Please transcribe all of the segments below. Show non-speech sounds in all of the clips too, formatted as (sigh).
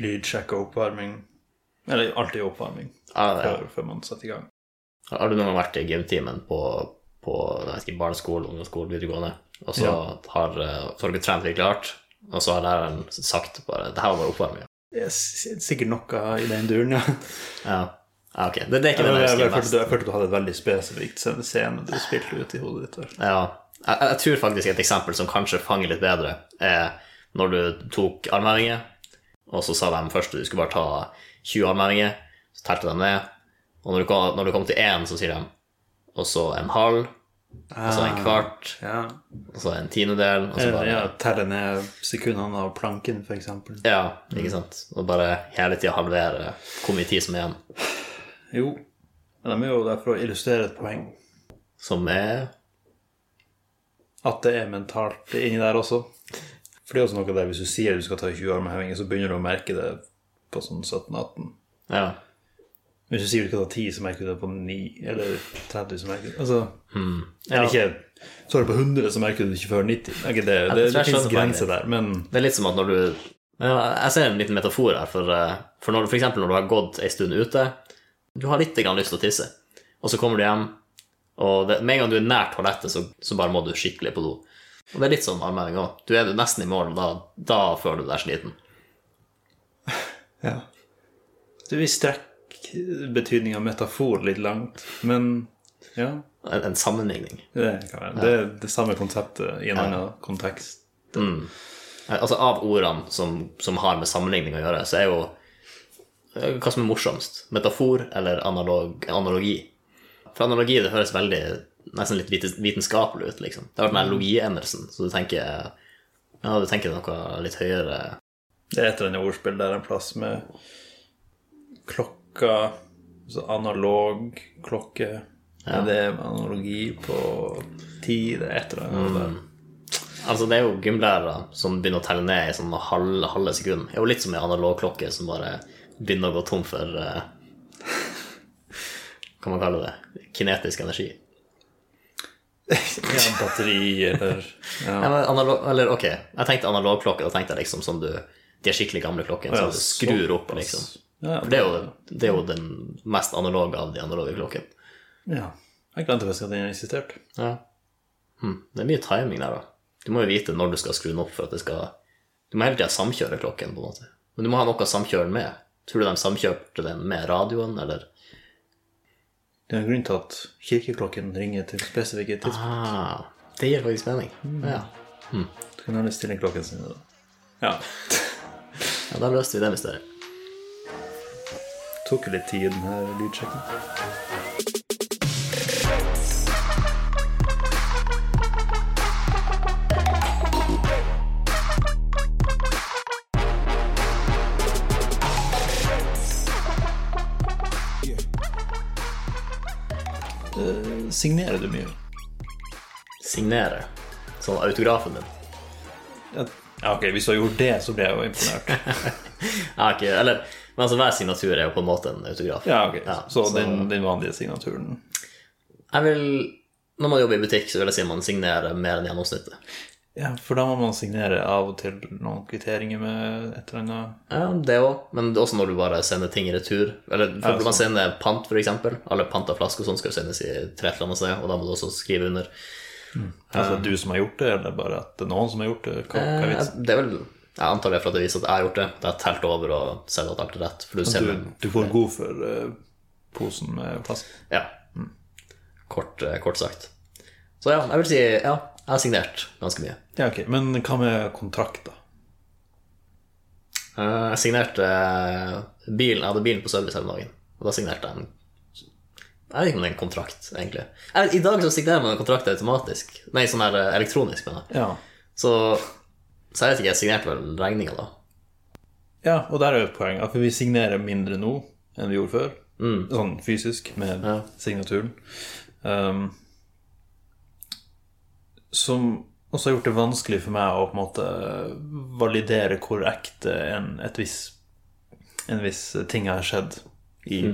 lydsjekk og oppvarming. Eller alltid oppvarming ah, ja. før, før man setter i gang. Har du noen gang vært i gymtimen på, på ikke, barneskole, ungdomsskole, videregående, og så Ja. har, eh, så har du trent virkelig hardt, og så har læreren sagt bare Det her var bare oppvarming. Yes, sikkert noe i den duren, ja. Ja. Ah, ok. Det, det er ikke Jeg, det jeg husker mest. jeg følte du hadde et veldig spesifikt scene du spilte ut i hodet ditt. der. Ja. Jeg, jeg tror faktisk et eksempel som kanskje fanger litt bedre, er når du tok armhevinger, og så sa de først at du skulle bare ta 20 armhevinger, så telte de ned, og når du kom, når du kom til én, så sier de og så en halv, og så en kvart, Ja. og så en tiendedel, og så bare ja, telle ned sekundene av planken, eksempel. Ja, ikke sant? Og bare hele tida halvere hvor mye tid som er igjen. Jo, men de er jo der for å illustrere et poeng. Som er At det er mentalt inni der også. For det er også noe der hvis du sier du skal ta 20 armhevinger, så begynner du å merke det på sånn 17-18. Ja. Hvis du sier du skal ta 10, så merker du det på 9, eller 30, så merker du Altså, Ja. eller ikke Så er det på 100, så merker du det ikke før 90. Det, er ikke det, det, det, finnes grenser der, men Det er litt som at når du ja, Jeg ser en liten metafor her, for, eh, for når, for eksempel når du har gått ei stund ute, du har litt grann lyst til å tisse, og så kommer du hjem, og det, med en gang du er nær toalettet, så, så bare må du skikkelig på do. Og det er litt sånn armheving òg. Du er nesten i mål, og da, da føler du deg sliten. (laughs) Ja. Du vil strekke betydningen av metafor litt langt, men ja. En, en sammenligning. Det kan være. Det er det samme konseptet i en annen kontekst. Altså Av ordene som, som har med sammenligning å gjøre, så er jo eh, hva som er morsomst. Metafor eller analog, analogi. For analogi det høres veldig nesten litt vitenskapelig ut, liksom. Det har vært den her logiendelsen, så du tenker ja, du tenker noe litt høyere Det er et eller annet ordspill der en plass med klokka Så analog klokke ja. Det er analogi på tid, et eller annet Mm. Altså, det er jo gymlærere som begynner å telle ned i sånn halve, halve sekund. Det er jo litt som en analogklokke som bare begynner å gå tom for uh, (laughs) Hva man kaller det? Kinetisk energi. Ja, batteri eller (laughs) Ja, ja. analog, eller ok, jeg tenkte analogklokke, da tenkte jeg liksom som du De skikkelig gamle klokkene som du skrur opp, liksom. Ja, For det er, jo, det er jo den mest analoge av de analoge klokkene. ja. Jeg glemte faktisk at den eksisterte. Ja. Hm. Det er mye timing der, da. Du må jo vite når du skal skru den opp for at det skal Du må hele tida samkjøre klokken, på en måte. Men du må ha noe å samkjøre den med. Tror du de samkjørte den med radioen, eller? Det er en grunn til at kirkeklokken ringer til spesifikke tidspunkt. Ah, det gir faktisk mening. Ja. Du kan gjerne stille klokken sin. da. Ja. (laughs) ja, da løste vi det mysteriet. Tok jo litt tid, den her lydsjekken. Signerer du mye? Signere. Sånn autografen din. Ja, ok, hvis du har gjort det, så blir jeg jo imponert. (laughs) Ja, ok, eller, men altså, hver signatur er jo på en måte en autograf. Ja, ok. Ja, så så- den, den vanlige signaturen Jeg vil, når man jobber i butikk, så vil jeg si man signerer mer enn gjennomsnittet. Ja, for da må man signere av og til noen kvitteringer med et eller annet Ja, det òg, men også når du bare sender ting i retur. Eller for Ja, man sånn. sender pant, eksempel. Alle panta flasker og sånn skal sendes i et eller sted, og da må du også skrive under. Altså du som har gjort det, eller bare at det er noen som har gjort det? Hva, hva er Eh, vitsen? det er vel Jeg antar det er for at det viser at jeg har gjort det. Det er telt over og sett at alt er rett. Du ser Du, du får god for uh, posen med flasker? Ja. Kort, uh, kort sagt. Så ja, jeg vil si ja, jeg har signert ganske mye. Ja, ok. Men hva med kontrakt, da? Eh, Jeg signerte eh, bilen, jeg hadde bilen på service hele dagen, og da signerte jeg en Jeg vet ikke om det er en kontrakt, egentlig. Jeg vet, I dag så signerer man en kontrakt automatisk. Nei, sånn her eh, elektronisk, mener jeg. Ja. Så, så jeg vet ikke, jeg signerte vel regninga da. ja, og der er jo et poeng. At vi signerer mindre nå enn vi gjorde før. Sånn fysisk, med signaturen. Um, som også har gjort det vanskelig for meg å på en måte validere hvor ekte en, viss, en viss ting har skjedd i,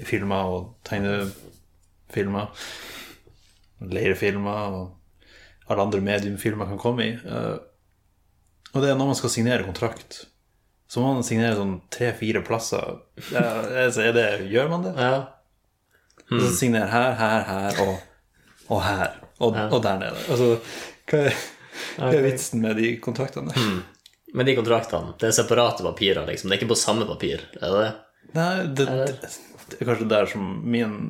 i filmer og tegnefilmer. Leirefilmer og alle andre mediumfilmer kan komme i. Eh, og det er når man skal signere kontrakt, så må man signere sånn tre-fire plasser. Ja, altså, det, gjør man det? Ja. Og så signere her, her, her og, og her. Og, og der nede. Altså, hva er, hva er vitsen med de kontraktene? Men de kontraktene, det er separate papirer, liksom. Det er ikke på samme papir, er det? Nei, det, det, det er kanskje der som min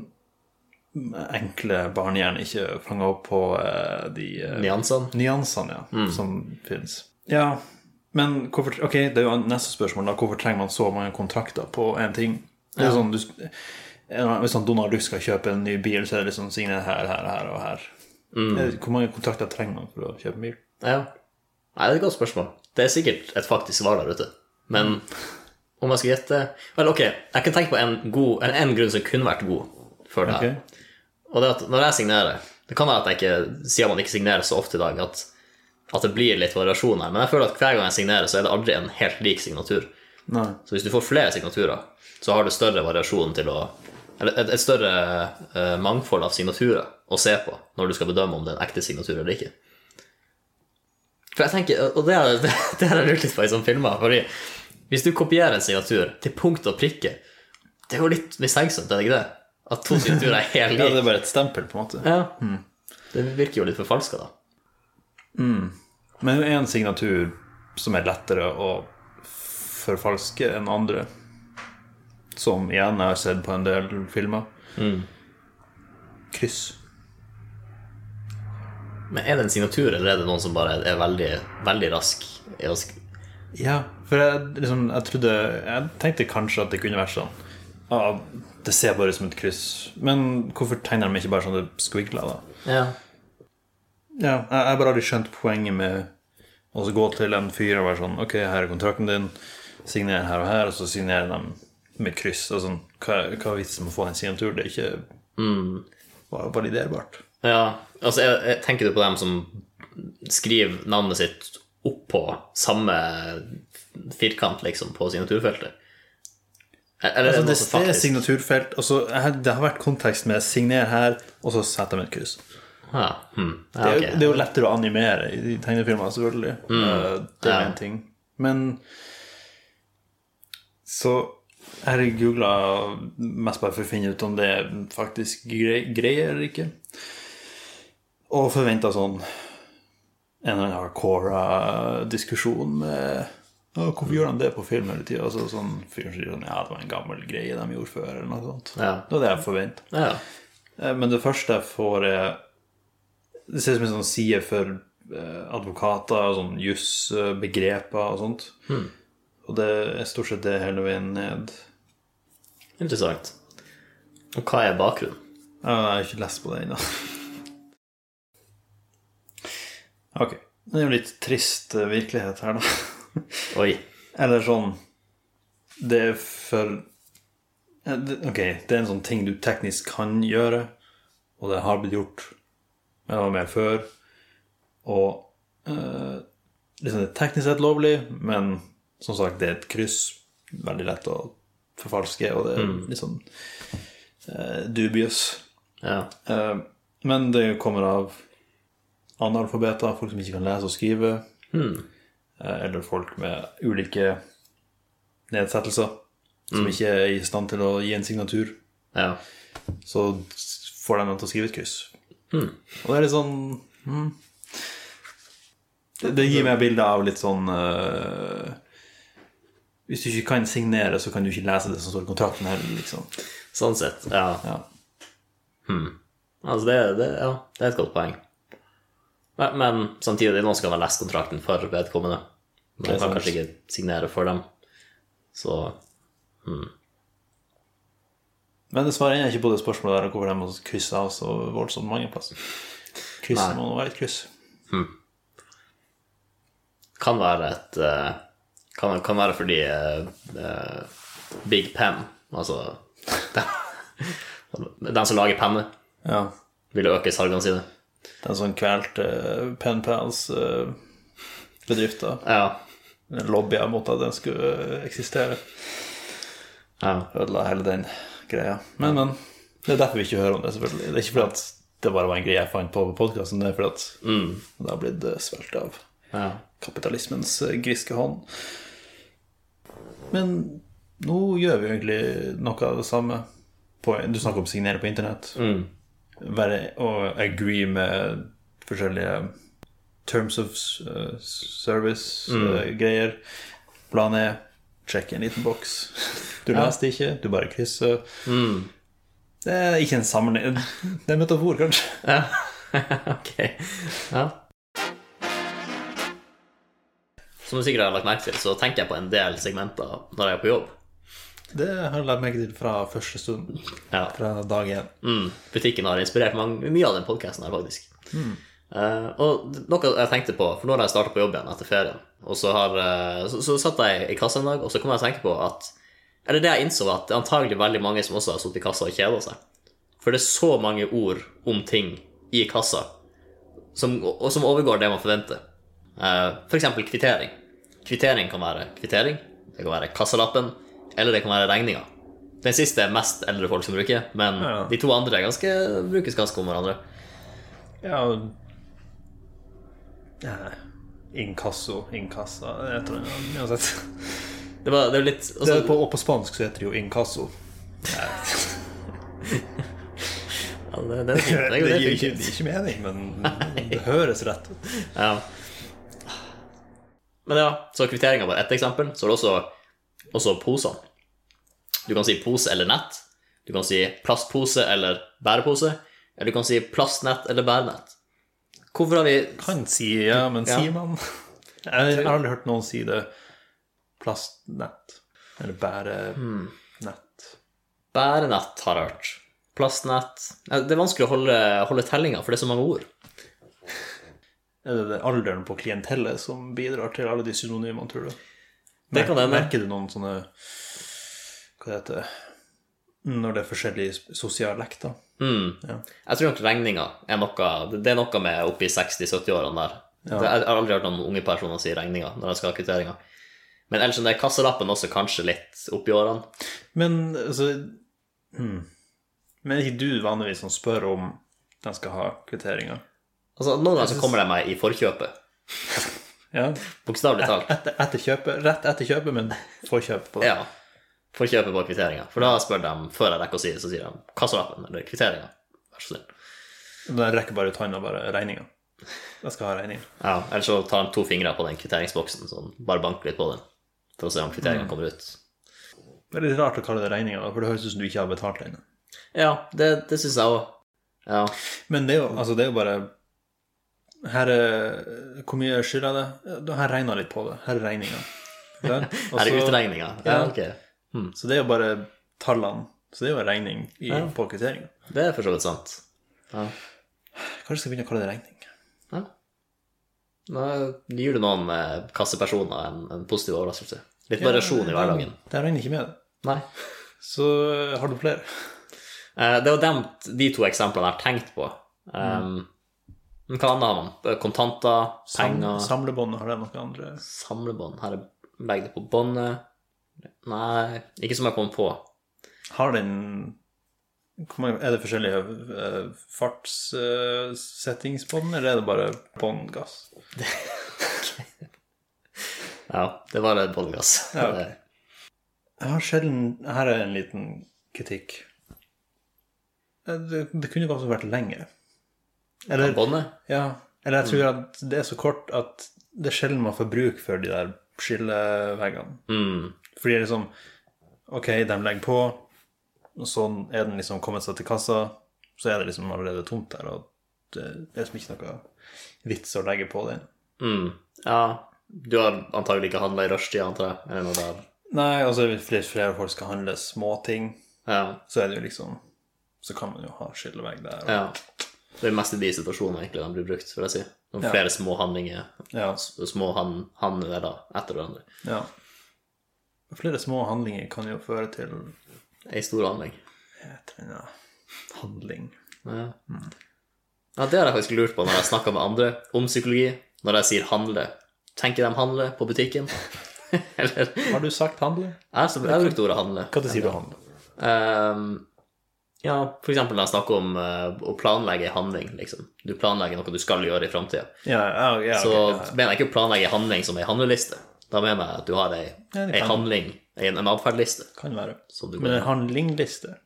enkle barnehjerne ikke fanger opp på uh, de uh, Nyansene? nyansene ja, som fins. Ja, men hvorfor Ok, det er jo neste spørsmål, da. Hvorfor trenger man så mange kontrakter på én ting? Det er sånn, du, hvis sånn Donald Duck skal kjøpe en ny bil, så er det liksom signer her, her, her og her. Mm. Hvor mange kontrakter trenger man for å kjøpe en bil? Ja. Nei, det er et godt spørsmål. Det er sikkert et faktisk svar der ute. Men om jeg skal gjette Vel, ok, jeg kan tenke på en, god, en, en grunn som kunne vært god for det her. Okay. Og det er at når jeg signerer Det kan være at jeg ikke, siden man ikke signerer så ofte i dag, at, at det blir litt variasjon her. Men jeg føler at hver gang jeg signerer, så er det aldri en helt lik signatur. Nei. Så hvis du får flere signaturer, så har du større variasjon til å et, et større eh, mangfold av signaturer å se på når du skal bedømme om det er en ekte signatur eller ikke. For jeg tenker, Og (laughs) det har jeg lurt litt på i sånne filmer. fordi hvis du kopierer en signatur til punkt og prikke, det er jo litt mistenksomt, er det ikke det? At to signaturer er helt (laughs) Ja, det er bare et stempel, på en måte. Ja. Det virker jo litt forfalska, da. Men det er en signatur som er lettere å forfalske enn andre. Som igjen jeg har sett på en del filmer. Kryss. Men er det en signatur, eller er det noen som bare er veldig, veldig rask Ja, for jeg, liksom, jeg trodde Jeg tenkte kanskje at det kunne vært sånn ah, Det ser bare ut som et kryss. Men hvorfor tegner de ikke bare sånne squiggler, da? Ja. Ja, jeg har bare aldri skjønt poenget med å gå til en fyr og være sånn Ok, her er kontrakten din. Signer her og her, og så signerer de med kryss. Og sånn, hva, hva er vitsen med å få en signatur? Det er ikke mm. validerbart. ja. Altså, jeg, jeg, tenker du på dem som skriver navnet sitt oppå samme firkant, liksom, på signaturfeltet? Eller Altså, det, det det er signaturfelt, og så er- det har vært kontekst med 'signer her', og så setter de et kryss. ja, okay. Det er, det er jo lettere å animere i tegnefilmer, selvfølgelig. Mm. Det er Ja. en ting. Men Så jeg googla mest bare for å finne ut om det er faktisk grei, greier eller ikke. Og forventa sånn en eller annen hardcore-diskusjon med «Å, Hvorfor gjør de det på film hele tida? Altså, sånn, fyren sier sånn Ja, det var en gammel greie de gjorde før, eller noe sånt. Ja. Det var det jeg forventa. ja. Eh, Men det første jeg får er Det ser ut som en sånn side for advokater advokater, sånn jussbegreper og sånt. Og det er stort sett det hele veien ned. Interessant. Og hva er bakgrunnen? Jeg har ikke lest på det ennå. Ok. Det er jo litt trist eh, virkelighet her, da. Oi. Eller sånn Det er for Eh, Ok, det er en sånn ting du teknisk kan gjøre, og det har blitt gjort. Men det var mer før. Og eh, liksom det er teknisk sett lovlig, men som sagt, det er et kryss. Veldig lett å forfalske, og det er litt sånn eh, dubious. Ja. Eh, men det kommer av analfabeter, folk som ikke kan lese og skrive. Eh, eller folk med ulike nedsettelser som ikke er i stand til å gi en signatur. ja. Så får de dem til å skrive et kryss. Og det er litt sånn hmm. det, det gir meg bilde av litt sånn eh, Hvis du ikke kan signere, så kan du ikke lese det som står i kontrakten heller, liksom. Sånn sett, ja. Ja. Altså, det, det, ja, det er et godt poeng. Men, men samtidig, noen som kan ha lest kontrakten for vedkommende. Men Man kan sant. kanskje ikke signere for dem. Så Men det svarer jeg ikke på det spørsmålet der hvorfor de må krysse av så voldsomt mange plasser. Krysset må nå være et kryss. kan være et eh, Kan, kan være fordi uh, Big Pen, altså den, den som lager penner, Ja. vil øke salgene sine. Den som kvelte uh, Pen Pals uh, bedrifter. Ja. Lobbya mot at den skulle eksistere. ja. Ødela hele den greia. Men, men. Det er derfor vi ikke hører om det, selvfølgelig. Det er ikke fordi at det bare var en greie jeg fant på på podkasten, det er fordi at det har blitt svelget av ja. kapitalismens griske hånd. Men nå gjør vi jo egentlig noe av det samme. På, du snakker om å signere på internett. Mm. Være, og agree med forskjellige terms of uh, service-greier. Mm. Plan er sjekke en liten boks. (laughs) Du leste ikke, du bare krysser. Det er ikke en sammenheng Det er en metafor, kanskje. Ja. (laughs) ok. Ja. Som du sikkert har lagt merke til, så tenker jeg på en del segmenter når jeg er på jobb. Det har jeg lagt merke til fra første stund. Ja. Fra dag én. Mm, butikken har inspirert mange, mye av den podkasten her, faktisk. Eh, og noe jeg tenkte på, for nå har jeg starta på jobb igjen etter ferien, og så, har, uh, så, så satt jeg i kassa en dag, og så kom jeg å tenke på at Eller det jeg innså, at det er antagelig veldig mange som også har sittet i kassa og kjeda seg. For det er så mange ord om ting i kassa som, og som overgår det man forventer. Eh, for eksempel kvittering. Kvittering kan være kvittering, det kan være kassalappen, eller det kan være regninga. Den siste er mest eldre folk som bruker, men Ja. de to andre er ganske, brukes ganske om hverandre. Ja, Inkasso, inkassa jeg tror jeg har Uansett. Det, var, det var litt, Det altså, er på, og på spansk så heter det jo inkasso. (laughs) ja, det, det. Det, Det, det gir ikke, det gir ikke mening, men det høres rett ut. Ja. Men ja, så kvitteringa var ett eksempel. Så er det også, også posene. Du kan si pose eller nett. Du kan si plastpose eller bærepose. Eller du kan si plastnett eller bærenett. Hvorfor har vi Kan si ja, men Ja. sier man Jeg har aldri hørt noen si det. Plastnett. Eller bærenett. Bærenett, har jeg hørt. Plastnett Det er vanskelig å holde, holde tellinga, for det er så mange ord. Er det det alderen på klientellet som bidrar til alle de synonymene, tror du? Det kan hende. Merker du noen sånne Hva det heter Når det er forskjellige sosialekter? Mm. Ja. Jeg tror nok regninga er noe Det er noe med oppi 60-70-årene der. Ja. Jeg har aldri hørt noen unge personer si regninga når de skal ha kvitteringa. Men ellers er kassalappen også kanskje litt oppi årene. Men altså hmm. Men er ikke du vanligvis som spør om de skal ha kvitteringer? Altså, Noen ganger så kommer de meg i forkjøpet. (laughs) Ja. Bokstavelig talt. Etter, etter kjøpet, rett etter kjøpet, men forkjøp på. Ja. Forkjøpet på kvitteringa. For da spør de, før jeg rekker å si det, så sier de kassalappen eller kvitteringa. Vær så snill. jeg rekker bare ut hånda, bare regninga. Jeg skal ha regning. Ja, Eller så tar de to fingre på den kvitteringsboksen, sånn, bare banker litt på den, for å se om kvitteringa kommer ut. Det er litt rart å kalle det regninga, for det høres ut som du ikke har betalt ennå. Ja, det, det syns jeg òg. Ja. Men det er jo, altså, det er jo bare Her er Hvor mye skylder jeg det? Her regner jeg regna litt på det. Her er regninga. (laughs) Her er utregninga. Ja, Ja. hmm. Så det er jo bare tallene. Så det er jo en regning i, Ja. på kvitteringa. Det er for så vidt sant. Ja. Kanskje skal begynne å kalle det regning. ja. Nå gir du noen eh, kassepersoner en, en positiv overraskelse. Litt variasjon i hverdagen. Det regner ikke med det. Nei. Så eh, har du flere? Eh, Det var jo de to eksemplene jeg har tenkt på. Um, Men hva annet har man? Kontanter, penger, samlebånd, har det noe andre? samlebånd. Her er legg det på båndet. Nei, ikke som jeg kom på. Har den mange- Er det forskjellige uh, fartssettingsbånd, eller er det bare båndgass? (laughs) Ja, det var et båndgass. Ja, okay. Jeg har sjelden Her er en liten kritikk. Eh, Det, det kunne kanskje vært lengre. Eller, Båndet? ja, eller jeg tror at det er så kort at det er sjelden man får bruk for de der skilleveggene. Mm. Fordi det er liksom Ok, de legger på, og så er den liksom kommet seg til kassa, så er det liksom allerede tomt der, og det, det er liksom ikke noe vits å legge på den. Mm. Ja, du har antagelig ikke handla i rushtida, antar jeg? Eller noe der? Nei, altså flere, flere folk skal handle småting, Ja. så er det jo liksom Så kan man jo ha skillevegg der. Og, ja. Det er mest i de situasjonene egentlig de blir brukt, vil jeg si. Noen Ja. flere små handlinger, ja, små han, handler etter hverandre. ja. Flere små handlinger kan jo føre til Ei stor handling. et eller handling. Ja. ja, det har jeg faktisk lurt på når jeg snakker med andre om psykologi. Når jeg sier handle. Tenker de handle på butikken? (laughs) Eller Har du sagt handle? Jeg jeg har brukt ordet handle. Hva sier du handle? Ehm, ja, for eksempel når jeg snakker om uh, å planlegge en handling, liksom. Du planlegger noe du skal gjøre i framtida. Ja, ja, ja, Så okay, ja. mener jeg ikke å planlegge en handling som ei handleliste. Da mener jeg at du har ei, ei handling, en, en atferdsliste. Kan være. Du Men en handlingliste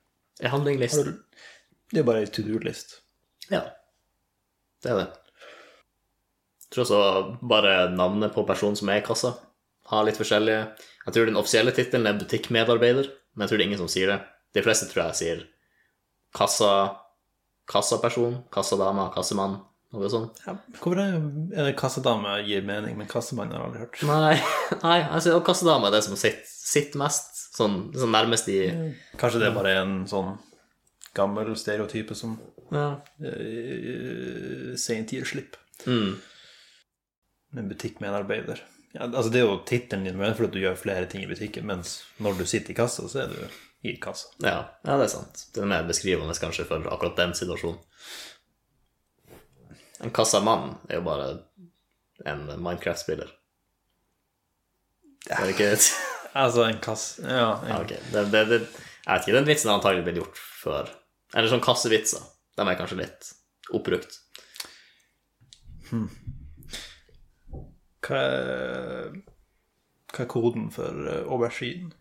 En handlingliste. Det er bare ei to do-list. Ja. Det er det. Jeg tror også bare navnet på personen som er i kassa, har litt forskjellige Jeg tror den offisielle tittelen er butikkmedarbeider, men jeg tror det er ingen som sier det. De fleste tror jeg sier kassa kassaperson, kassadame, kassemann, noe sånt. Ja, hvorfor er, er det kassadame gir mening, men kassemann har jeg aldri hørt? Nei, (laughs) nei altså, og kassadame er det som sitter, sitter mest, sånn, sånn nærmest i Kanskje det er bare en sånn gammel stereotype som ja. uh, sent gir slipp. Mm. En butikkmedarbeider. Ja, altså det er jo tittelen din, for du gjør flere ting i butikken, mens når du sitter i kassa, så er du i kassa. Ja, ja, det er sant. Det er mer beskrivende kanskje for akkurat den situasjonen. En kassamann er jo bare en Minecraft-spiller. Er det ikke det? (laughs) Altså en kasse Ja. En, Ja, ok. Det, det, det, jeg vet ikke, den vitsen har antagelig blitt gjort før. Eller sånn kassevitser. De er kanskje litt oppbrukt. hva, er, hva er koden for uh, aubergine?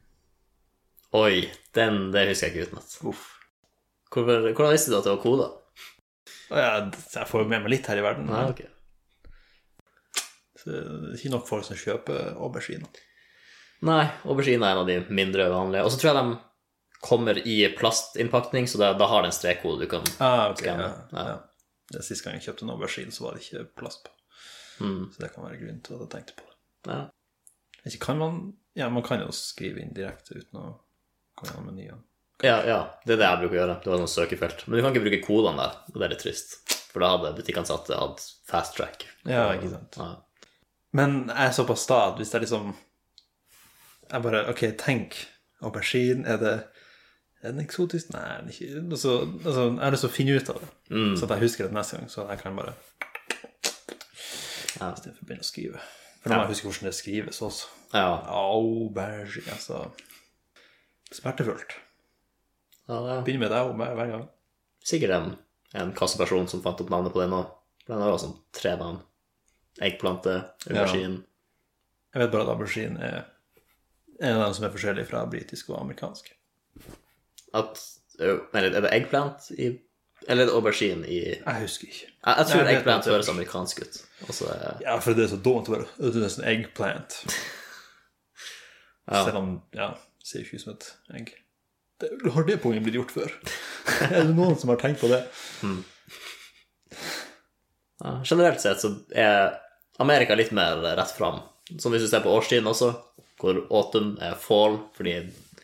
Oi, den det husker jeg ikke utenat. Uff. Hvor, hvordan visste du at det var koda? Å jeg får jo med meg litt her i verden. Nei, okay. Så det er ikke nok folk som kjøper aubergine. Nei, aubergine er en av de mindre vanlige. Og så tror jeg de kommer i plastinnpakning, så da, da har det en strekkode du kan Ah, okay, skanne. Ja, Ja. ja. Sist gang jeg kjøpte en aubergine, så var det ikke plast på. mm, Så det kan være grunnen til at jeg tenkte på det. ja. Ikke kan man Ja, man kan jo skrive inn direkte uten å menyen. ja, ja. Det er det jeg bruker å gjøre. Det var sånn søkefelt. Men du kan ikke bruke kodene der, og det er litt trist. For da hadde butikkansatte hatt fast track. Ja, ikke sant. Ja. Men jeg er såpass sta at hvis jeg liksom Jeg bare OK, tenk. Aubergine, er det er den eksotisk? Nei, den er ikke altså, altså, Jeg har lyst til å finne ut av det, Mm. så at jeg husker det neste gang. Så jeg kan bare Ja. Istedenfor å begynne å skrive. For nå må jeg huske hvordan det skrives også. Ja. Aubergine, altså Smertefullt. ja, det er Begynner med deg og hver hver gang. sikkert en, en kasseperson som fant opp navnet på den òg. Den har også tre navn. Eggplante, aubergine. Jeg vet bare at aubergine er en av dem som er forskjellig fra britisk og amerikansk. At Nei, er det eggplant i Eller er det aubergine i Jeg, husker ikke. jeg tror Nei, jeg vet eggplant høres amerikansk ut. Og så er Ja, for det er så dumt å være Det er nesten eggplant. Ja. Selv om Ja, ser ikke ut som et egg. Det, har det poenget blitt gjort før? (laughs) er det noen som har tenkt på det? ja, Generelt sett så er Amerika litt mer rett fram. Som hvis du ser på årstiden også, hvor autumn er fall fordi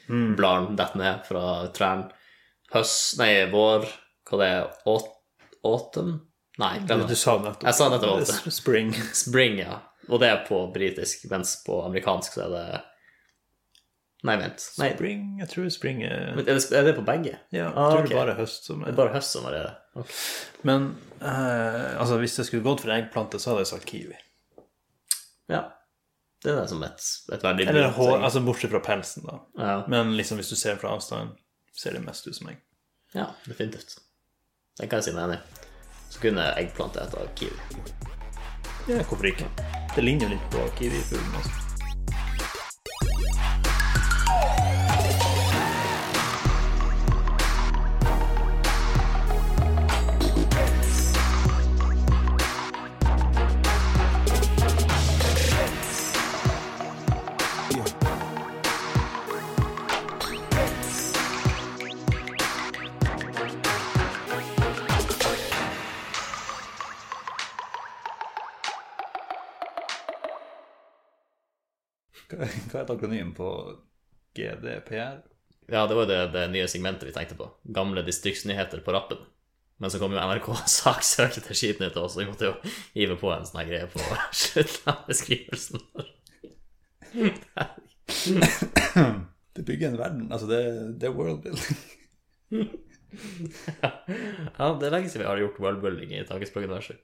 bladene detter ned fra trærne. Høst Nei, vår Hva det er Aut- Autumn? Nei, glem Du, du det. sa nettopp Jeg sa nettopp det. (laughs) Spring. Spring, ja. Og det er på britisk, mens på amerikansk så er det Nei, vent. Nei, Spring, jeg tror spring er men er det, er det på begge? Ja, jeg Ah, tror okay. det er bare høst som Det er er bare høst som er det. Okay. Men eh, altså, hvis det skulle gått for eggplante, så hadde jeg sagt kiwi. Ja. Det er det som et, et veldig Eller hår, altså bortsett fra pelsen, da. Ja. Men liksom hvis du ser fra avstand, ser det mest ut som egg. ja, definitivt. Det kan jeg si meg enig i. Så kunne eggplante hete kiwi. Ja, hvorfor ikke? Det ligner jo litt på kiwifuglen. Altså. Hva er et akronym på GDPR? Ja, det var jo det, det nye segmentet vi tenkte på. Gamle distriktsnyheter på rappen. Men så kom jo NRK og (laughs) saksøkte til Skitnytt og så vi måtte jo hive på en sånn greie på (laughs) slutten av beskrivelsen. (laughs) Det bygger en verden. Altså, det, det er worldbuilding. Ja, det er lenge siden vi har gjort worldbuilding i Takespråk-universet.